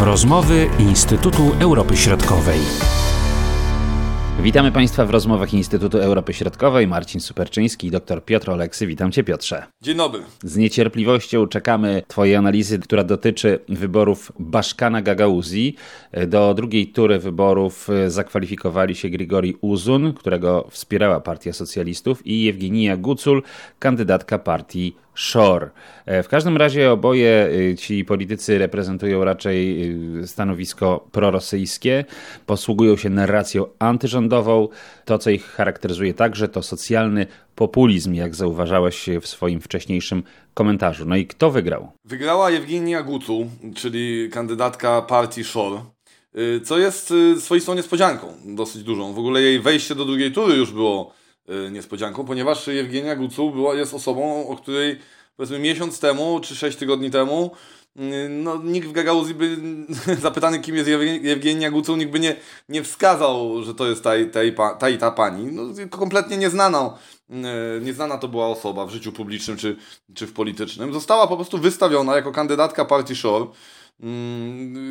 Rozmowy Instytutu Europy Środkowej. Witamy Państwa w rozmowach Instytutu Europy Środkowej. Marcin Superczyński i dr Piotr Oleksy. Witam Cię, Piotrze. Dzień dobry. Z niecierpliwością czekamy Twojej analizy, która dotyczy wyborów Baszkana Gagauzji. Do drugiej tury wyborów zakwalifikowali się Grigori Uzun, którego wspierała Partia Socjalistów, i Jewgenija Gucul, kandydatka partii Shore. E, w każdym razie oboje y, ci politycy reprezentują raczej y, stanowisko prorosyjskie, posługują się narracją antyrządową. To, co ich charakteryzuje także, to socjalny populizm, jak zauważałeś w swoim wcześniejszym komentarzu. No i kto wygrał? Wygrała Jewgenia Gucu, czyli kandydatka partii Shore, y, co jest swoistą niespodzianką, dosyć dużą. W ogóle jej wejście do drugiej tury już było Y, niespodzianką, ponieważ Jewgenia Gucu była, jest osobą, o której powiedzmy miesiąc temu czy sześć tygodni temu y, no, nikt w Gagauzji by zapytany kim jest Jewgenia Gucu, nikt by nie, nie wskazał, że to jest ta, ta, ta i ta pani. No, kompletnie nieznana, y, nieznana to była osoba w życiu publicznym czy, czy w politycznym. Została po prostu wystawiona jako kandydatka partii Shore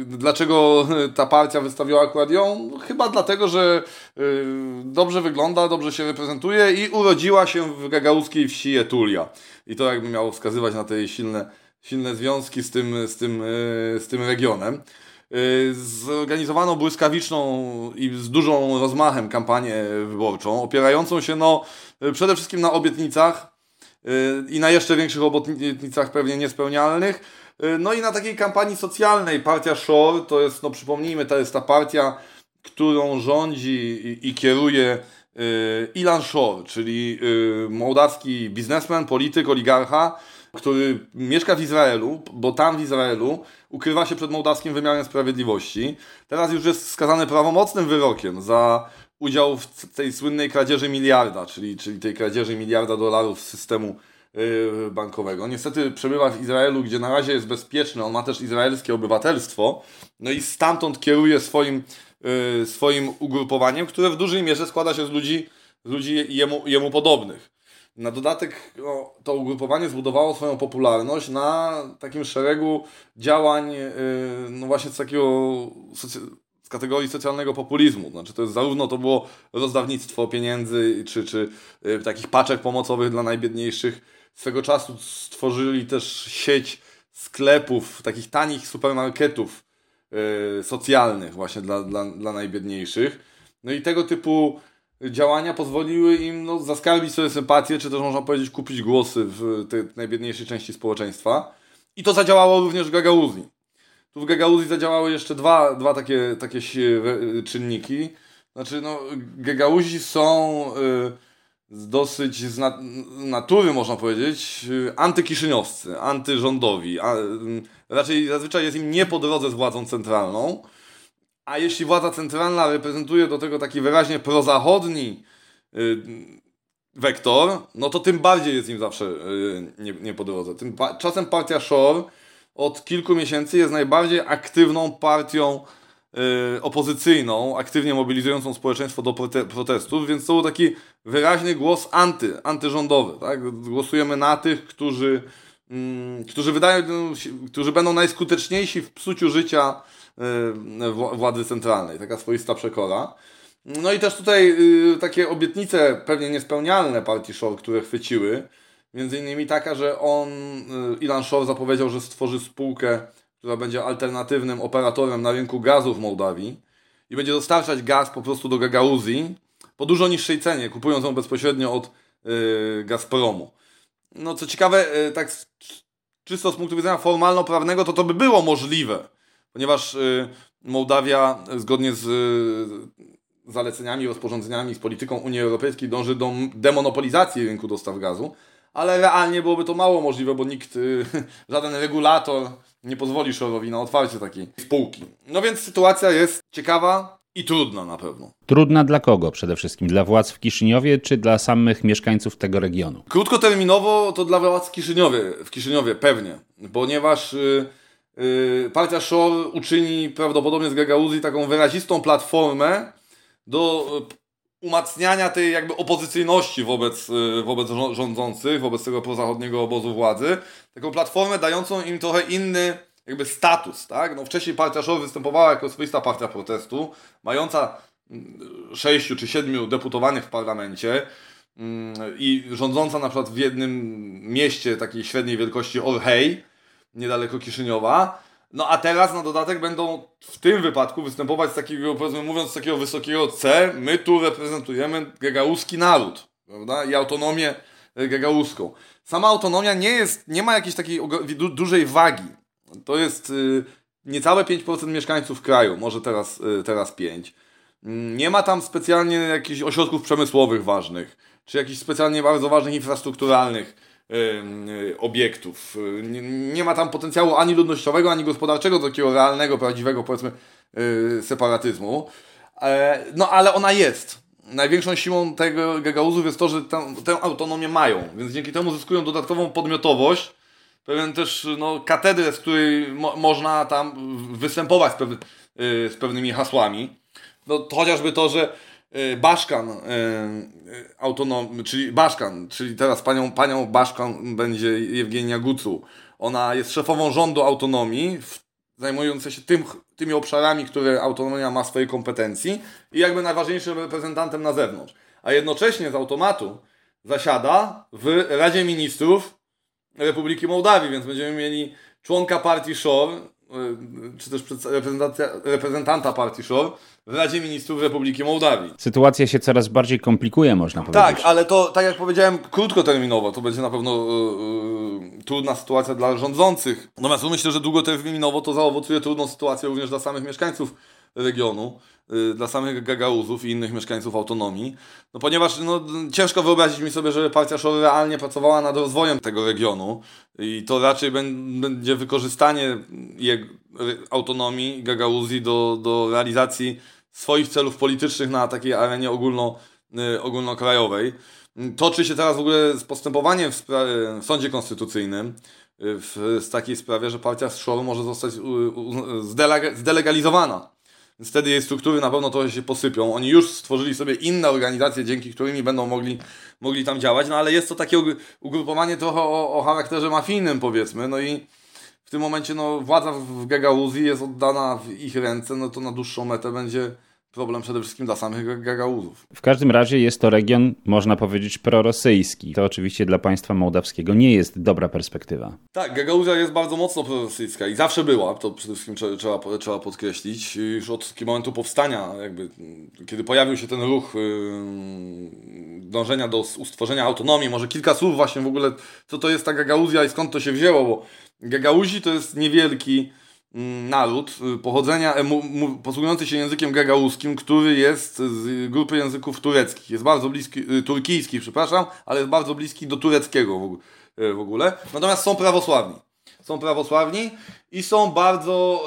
dlaczego ta partia wystawiła akurat ją? Chyba dlatego, że y, dobrze wygląda, dobrze się reprezentuje i urodziła się w gagauskiej wsi Etulia. I to jakby miało wskazywać na te silne, silne związki z tym, z tym, y, z tym regionem. Y, zorganizowano błyskawiczną i z dużą rozmachem kampanię wyborczą, opierającą się no, przede wszystkim na obietnicach i na jeszcze większych obietnicach pewnie niespełnialnych, no i na takiej kampanii socjalnej partia Shore, to jest, no przypomnijmy, to jest ta partia, którą rządzi i, i kieruje y, Ilan Shore, czyli y, mołdawski biznesmen, polityk, oligarcha, który mieszka w Izraelu, bo tam w Izraelu ukrywa się przed mołdawskim wymiarem sprawiedliwości. Teraz już jest skazany prawomocnym wyrokiem za udział w tej słynnej kradzieży miliarda, czyli, czyli tej kradzieży miliarda dolarów z systemu Y, bankowego. Niestety przebywa w Izraelu, gdzie na razie jest bezpieczny. On ma też izraelskie obywatelstwo. No i stamtąd kieruje swoim, y, swoim ugrupowaniem, które w dużej mierze składa się z ludzi, z ludzi jemu, jemu podobnych. Na dodatek no, to ugrupowanie zbudowało swoją popularność na takim szeregu działań, y, no właśnie z takiego z kategorii socjalnego populizmu. Znaczy to jest zarówno to było rozdawnictwo pieniędzy, czy, czy takich paczek pomocowych dla najbiedniejszych, swego czasu stworzyli też sieć sklepów, takich tanich supermarketów yy, socjalnych właśnie dla, dla, dla najbiedniejszych. No i tego typu działania pozwoliły im no, zaskarbić sobie sympatię, czy też można powiedzieć kupić głosy w tej najbiedniejszej części społeczeństwa. I to zadziałało również w Gagauzji. Tu w Gagauzji zadziałały jeszcze dwa, dwa takie, takie czynniki. Znaczy, no, Gagauzi są... Yy, z dosyć z natury, można powiedzieć, antykiszyniowscy, antyrządowi. A, raczej zazwyczaj jest im nie po drodze z władzą centralną. A jeśli władza centralna reprezentuje do tego taki wyraźnie prozachodni y, wektor, no to tym bardziej jest im zawsze y, nie, nie po drodze. Tymczasem partia Shore od kilku miesięcy jest najbardziej aktywną partią Y, opozycyjną, aktywnie mobilizującą społeczeństwo do protestów, więc to był taki wyraźny głos anty, antyrządowy. Tak? Głosujemy na tych, którzy, mm, którzy, wydają, którzy będą najskuteczniejsi w psuciu życia y, władzy centralnej. Taka swoista przekora. No i też tutaj y, takie obietnice pewnie niespełnialne partii Shore, które chwyciły. Między innymi taka, że on, Ilan Shore zapowiedział, że stworzy spółkę która będzie alternatywnym operatorem na rynku gazu w Mołdawii i będzie dostarczać gaz po prostu do Gagauzji po dużo niższej cenie, kupując ją bezpośrednio od yy, Gazpromu. No co ciekawe, yy, tak czysto z punktu widzenia formalno-prawnego, to to by było możliwe, ponieważ yy, Mołdawia zgodnie z y, zaleceniami, rozporządzeniami, z polityką Unii Europejskiej dąży do demonopolizacji rynku dostaw gazu, ale realnie byłoby to mało możliwe, bo nikt, y, żaden regulator nie pozwoli Szorowi na otwarcie takiej spółki. No więc sytuacja jest ciekawa i trudna na pewno. Trudna dla kogo przede wszystkim? Dla władz w Kiszyniowie czy dla samych mieszkańców tego regionu? Krótkoterminowo to dla władz w Kiszyniowie, w Kiszyniowie pewnie, ponieważ yy, yy, partia Szor uczyni prawdopodobnie z Gagauzji taką wyrazistą platformę do umacniania tej jakby opozycyjności wobec, y, wobec rządzących, wobec tego prozachodniego obozu władzy, taką platformę dającą im trochę inny jakby status, tak? No wcześniej partia Szor występowała jako swoista partia protestu, mająca mm, sześciu czy siedmiu deputowanych w parlamencie mm, i rządząca na przykład w jednym mieście takiej średniej wielkości Orhej, niedaleko Kiszyniowa, no a teraz na dodatek będą w tym wypadku występować z takiego, powiedzmy mówiąc, z takiego wysokiego C, my tu reprezentujemy gagałuski naród, prawda? I autonomię gagauską. Sama autonomia nie jest, nie ma jakiejś takiej du dużej wagi. To jest y, niecałe 5% mieszkańców kraju, może teraz, y, teraz 5%. Mm, nie ma tam specjalnie jakichś ośrodków przemysłowych ważnych, czy jakichś specjalnie bardzo ważnych infrastrukturalnych obiektów. Y, nie, ma tam potencjału ani ludnościowego, ani gospodarczego, takiego realnego, prawdziwego, powiedzmy, y, separatyzmu. E, no ale ona jest największą siłą tego Gagauzów jest to, że tę, tę autonomię mają, więc dzięki temu zyskują dodatkową podmiotowość, pewien też no, katedrę, z której mo można tam występować z, pew z pewnymi hasłami. No, to chociażby to, że Baszkan, yy, autonom, czyli Baszkan, czyli teraz panią, panią Baszkan będzie Jewgenia Gucu. Ona jest szefową rządu autonomii w zajmujące się tym, tymi obszarami, które autonomia ma w swojej kompetencji i jakby najważniejszym reprezentantem na zewnątrz. A jednocześnie z automatu zasiada w Radzie Ministrów Republiki Mołdawii, więc będziemy mieli członka partii SHOR, y, czy też reprezentanta partii SHOR w Radzie Ministrów Republiki Mołdawii. Sytuacja się coraz bardziej komplikuje, można powiedzieć. Tak, ale to, tak jak powiedziałem, krótkoterminowo to będzie na pewno yy, trudna sytuacja dla rządzących. Natomiast myślę, że długoterminowo to zaowocuje trudną sytuację również dla samych mieszkańców regionu, yy, dla samych Gagauzów i innych mieszkańców autonomii. No ponieważ no, ciężko wyobrazić mi sobie, że partia Szor realnie pracowała nad rozwojem tego regionu i to raczej będzie wykorzystanie autonomii Gagauzji do, do realizacji swoich celów politycznych na takiej arenie ogólno, y, ogólnokrajowej. Toczy się teraz w ogóle postępowanie w, w sądzie konstytucyjnym y, w, z takiej sprawie, że partia Szor może zostać zdelegalizowana. Więc wtedy jej struktury na pewno trochę się posypią. Oni już stworzyli sobie inne organizacje, dzięki którymi będą mogli, mogli tam działać, no ale jest to takie ugrupowanie trochę o, o charakterze mafijnym, powiedzmy. No i w tym momencie no, władza w Gagauzji jest oddana w ich ręce, no to na dłuższą metę będzie problem przede wszystkim dla samych Gagauzów. W każdym razie jest to region, można powiedzieć, prorosyjski. To oczywiście dla państwa mołdawskiego nie jest dobra perspektywa. Tak, Gagauzja jest bardzo mocno prorosyjska i zawsze była, to przede wszystkim trzeba, trzeba podkreślić. Już od momentu powstania, jakby, kiedy pojawił się ten ruch dążenia do stworzenia autonomii, może kilka słów właśnie w ogóle, co to jest ta Gagauzja i skąd to się wzięło, bo Gagauzi to jest niewielki naród y, pochodzenia, e, posługujący się językiem gagauskim, który jest z grupy języków tureckich. Jest bardzo bliski, y, turkijski, przepraszam, ale jest bardzo bliski do tureckiego w ogóle. Natomiast są prawosławni. Są prawosławni i są bardzo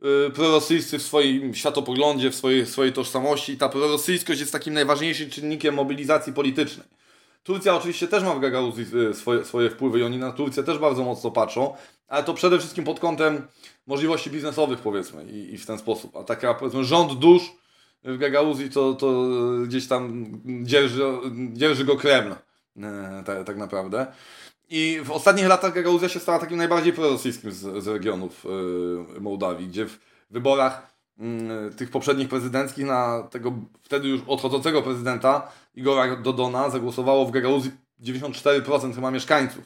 yy, prorosyjscy w swoim światopoglądzie, w swojej, swojej tożsamości. Ta prorosyjskość jest takim najważniejszym czynnikiem mobilizacji politycznej. Turcja oczywiście też ma w Gagauzji swoje, swoje wpływy i oni na Turcję też bardzo mocno patrzą, ale to przede wszystkim pod kątem możliwości biznesowych powiedzmy i, i w ten sposób. A taka powiedzmy rząd dusz w Gagauzji to, to gdzieś tam dzierży, dzierży go Kreml e, tak, tak naprawdę. I w ostatnich latach Gagauzja się stała takim najbardziej prorosyjskim z, z regionów y, Mołdawii, gdzie w wyborach y, tych poprzednich prezydenckich na tego wtedy już odchodzącego prezydenta Igora Dodona zagłosowało w Gagauzji 94% chyba mieszkańców.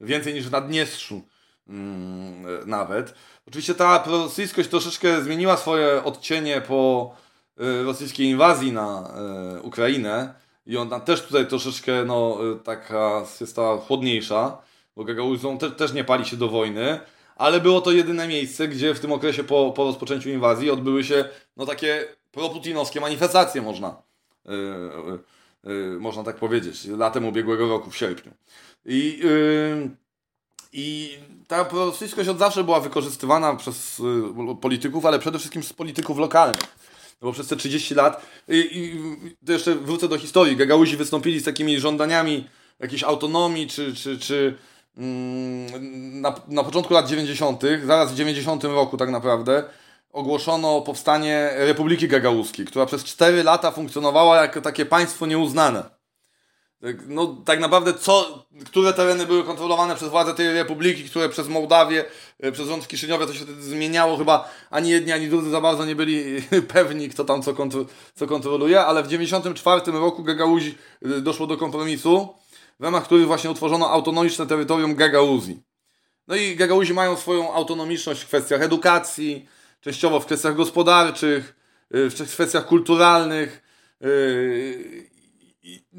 Więcej niż w Naddniestrzu Mm, nawet. Oczywiście ta prorosyjskość troszeczkę zmieniła swoje odcienie po y, rosyjskiej inwazji na y, Ukrainę i ona też tutaj troszeczkę no, y, taka jest stała chłodniejsza, bo Gagauzą te, też nie pali się do wojny, ale było to jedyne miejsce, gdzie w tym okresie po, po rozpoczęciu inwazji odbyły się no, takie proputinowskie manifestacje, można, yy, yy, można tak powiedzieć, latem ubiegłego roku, w sierpniu. I yy, i ta prorosyjskość od zawsze była wykorzystywana przez y, polityków, ale przede wszystkim z polityków lokalnych. No bo przez te 30 lat, i, i to jeszcze wrócę do historii, Gagauzi wystąpili z takimi żądaniami jakiejś autonomii, czy, czy, czy na, na początku lat 90., zaraz w 90 roku tak naprawdę, ogłoszono powstanie Republiki Gagauskiej, która przez 4 lata funkcjonowała jako takie państwo nieuznane. Tak, no tak naprawdę co, które tereny były kontrolowane przez władze tej republiki, które przez Mołdawię, e, przez rząd w to się wtedy zmieniało. Chyba ani jedni, ani drudzy za bardzo nie byli pewni, kto tam co, kontro co kontroluje, ale w 1994 roku Gagauzi e, doszło do kompromisu, w ramach których właśnie utworzono autonomiczne terytorium Gagauzji. No i Gagauzi mają swoją autonomiczność w kwestiach edukacji, częściowo w kwestiach gospodarczych, w kwestiach kulturalnych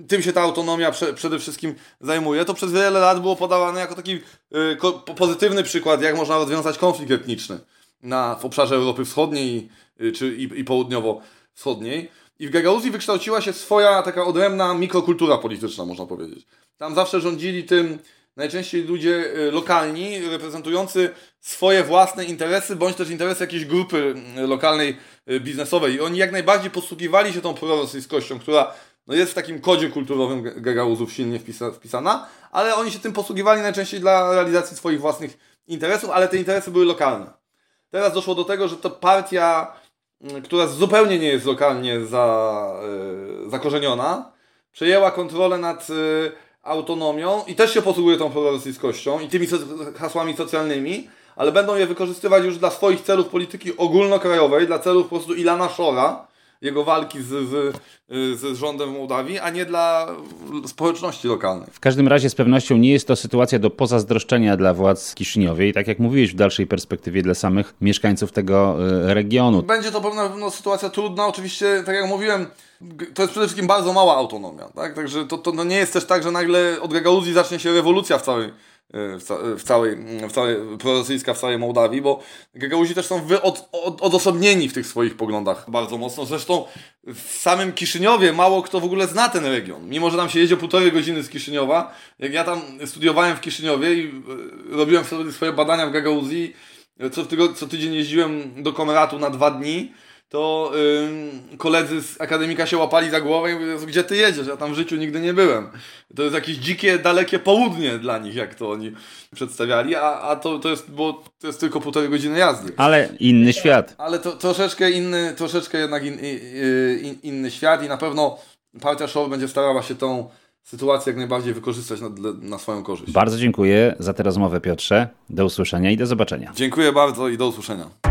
tym się ta autonomia prze, przede wszystkim zajmuje, to przez wiele lat było podawane jako taki y, pozytywny przykład, jak można rozwiązać konflikt etniczny na, w obszarze Europy Wschodniej y, czy, i, i południowo-wschodniej. I w Gagauzji wykształciła się swoja taka odrębna mikrokultura polityczna, można powiedzieć. Tam zawsze rządzili tym najczęściej ludzie y, lokalni, reprezentujący swoje własne interesy, bądź też interesy jakiejś grupy y, lokalnej y, biznesowej. I oni jak najbardziej posługiwali się tą prorosyjskością, która no jest w takim kodzie kulturowym Gagauzów silnie wpisa, wpisana, ale oni się tym posługiwali najczęściej dla realizacji swoich własnych interesów, ale te interesy były lokalne. Teraz doszło do tego, że to partia, która zupełnie nie jest lokalnie za, yy, zakorzeniona, przejęła kontrolę nad yy, autonomią i też się posługuje tą prorosyjskością i tymi hasłami socjalnymi, ale będą je wykorzystywać już dla swoich celów polityki ogólnokrajowej, dla celów po prostu Ilana Szora, jego walki z, z, z rządem Mołdawii, a nie dla społeczności lokalnej. W każdym razie z pewnością nie jest to sytuacja do pozazdroszczenia dla władz Kiszyniowej i tak jak mówiłeś w dalszej perspektywie dla samych mieszkańców tego e, regionu. Będzie to pewna no, sytuacja trudna, oczywiście tak jak mówiłem, to jest przede wszystkim bardzo mała autonomia, tak? Także to, to no nie jest też tak, że nagle od Gagauzji zacznie się rewolucja w całej w, ca w, całej, w całej, prorosyjska w całej Mołdawii, bo Gagauzi też są od, od, odosobnieni w tych swoich poglądach bardzo mocno. Zresztą w samym Kiszyniowie mało kto w ogóle zna ten region. Mimo, że tam się jedzie półtorej godziny z Kiszyniowa, jak ja tam studiowałem w Kiszyniowie i robiłem sobie swoje badania w Gagauzji, co, co tydzień jeździłem do Komratu na dwa dni, to yy, koledzy z akademika się łapali za głowę i mówią, gdzie ty jedziesz? Ja tam w życiu nigdy nie byłem. To jest jakieś dzikie, dalekie południe dla nich, jak to oni przedstawiali, a, a to, to, jest, bo to jest tylko półtorej godziny jazdy. Ale inny świat. Ale to troszeczkę inny, troszeczkę jednak in, in, inny świat i na pewno partia Show będzie starała się tą sytuację jak najbardziej wykorzystać na, na swoją korzyść. Bardzo dziękuję za tę rozmowę Piotrze. Do usłyszenia i do zobaczenia. Dziękuję bardzo i do usłyszenia.